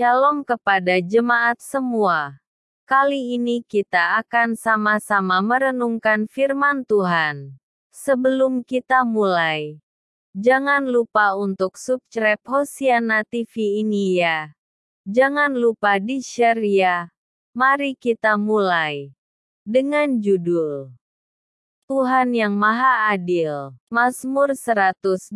Shalom kepada jemaat semua. Kali ini kita akan sama-sama merenungkan firman Tuhan. Sebelum kita mulai, jangan lupa untuk subscribe Hosiana TV ini ya. Jangan lupa di-share ya. Mari kita mulai. Dengan judul Tuhan yang Maha Adil. Mazmur 129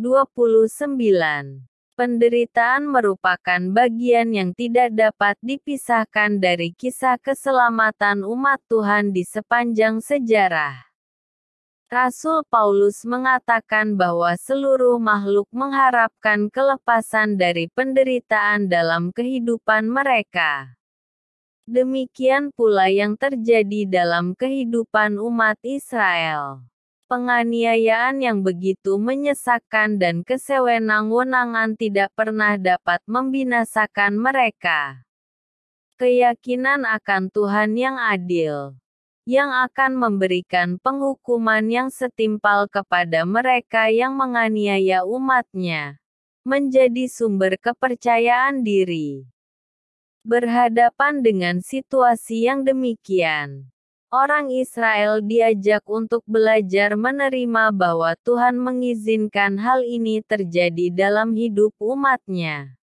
Penderitaan merupakan bagian yang tidak dapat dipisahkan dari kisah keselamatan umat Tuhan di sepanjang sejarah. Rasul Paulus mengatakan bahwa seluruh makhluk mengharapkan kelepasan dari penderitaan dalam kehidupan mereka. Demikian pula yang terjadi dalam kehidupan umat Israel penganiayaan yang begitu menyesakkan dan kesewenang-wenangan tidak pernah dapat membinasakan mereka. Keyakinan akan Tuhan yang adil, yang akan memberikan penghukuman yang setimpal kepada mereka yang menganiaya umatnya, menjadi sumber kepercayaan diri. Berhadapan dengan situasi yang demikian, orang Israel diajak untuk belajar menerima bahwa Tuhan mengizinkan hal ini terjadi dalam hidup umatnya.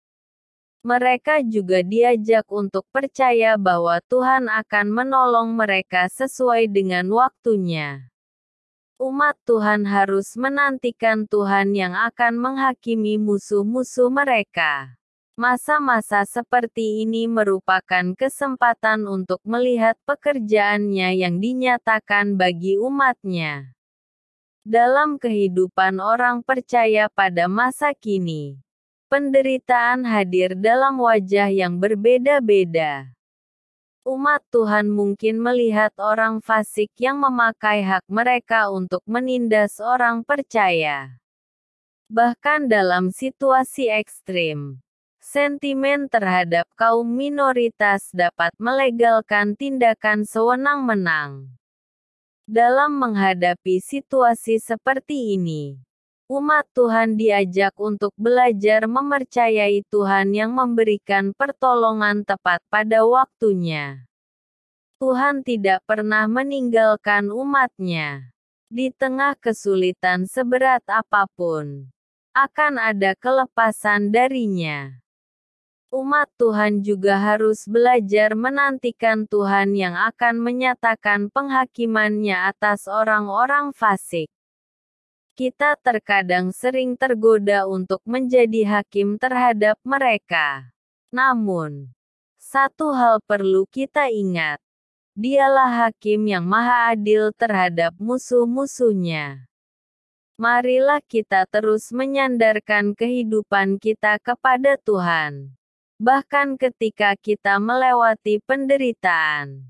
Mereka juga diajak untuk percaya bahwa Tuhan akan menolong mereka sesuai dengan waktunya. Umat Tuhan harus menantikan Tuhan yang akan menghakimi musuh-musuh mereka. Masa-masa seperti ini merupakan kesempatan untuk melihat pekerjaannya yang dinyatakan bagi umatnya. Dalam kehidupan orang percaya pada masa kini, penderitaan hadir dalam wajah yang berbeda-beda. Umat Tuhan mungkin melihat orang fasik yang memakai hak mereka untuk menindas orang percaya. Bahkan dalam situasi ekstrim, Sentimen terhadap kaum minoritas dapat melegalkan tindakan sewenang-menang. Dalam menghadapi situasi seperti ini, umat Tuhan diajak untuk belajar mempercayai Tuhan yang memberikan pertolongan tepat pada waktunya. Tuhan tidak pernah meninggalkan umatnya. Di tengah kesulitan seberat apa pun, akan ada kelepasan darinya. Umat Tuhan juga harus belajar menantikan Tuhan yang akan menyatakan penghakimannya atas orang-orang fasik. Kita terkadang sering tergoda untuk menjadi hakim terhadap mereka. Namun, satu hal perlu kita ingat. Dialah hakim yang maha adil terhadap musuh-musuhnya. Marilah kita terus menyandarkan kehidupan kita kepada Tuhan bahkan ketika kita melewati penderitaan.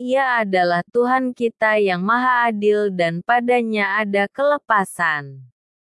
Ia adalah Tuhan kita yang maha adil dan padanya ada kelepasan.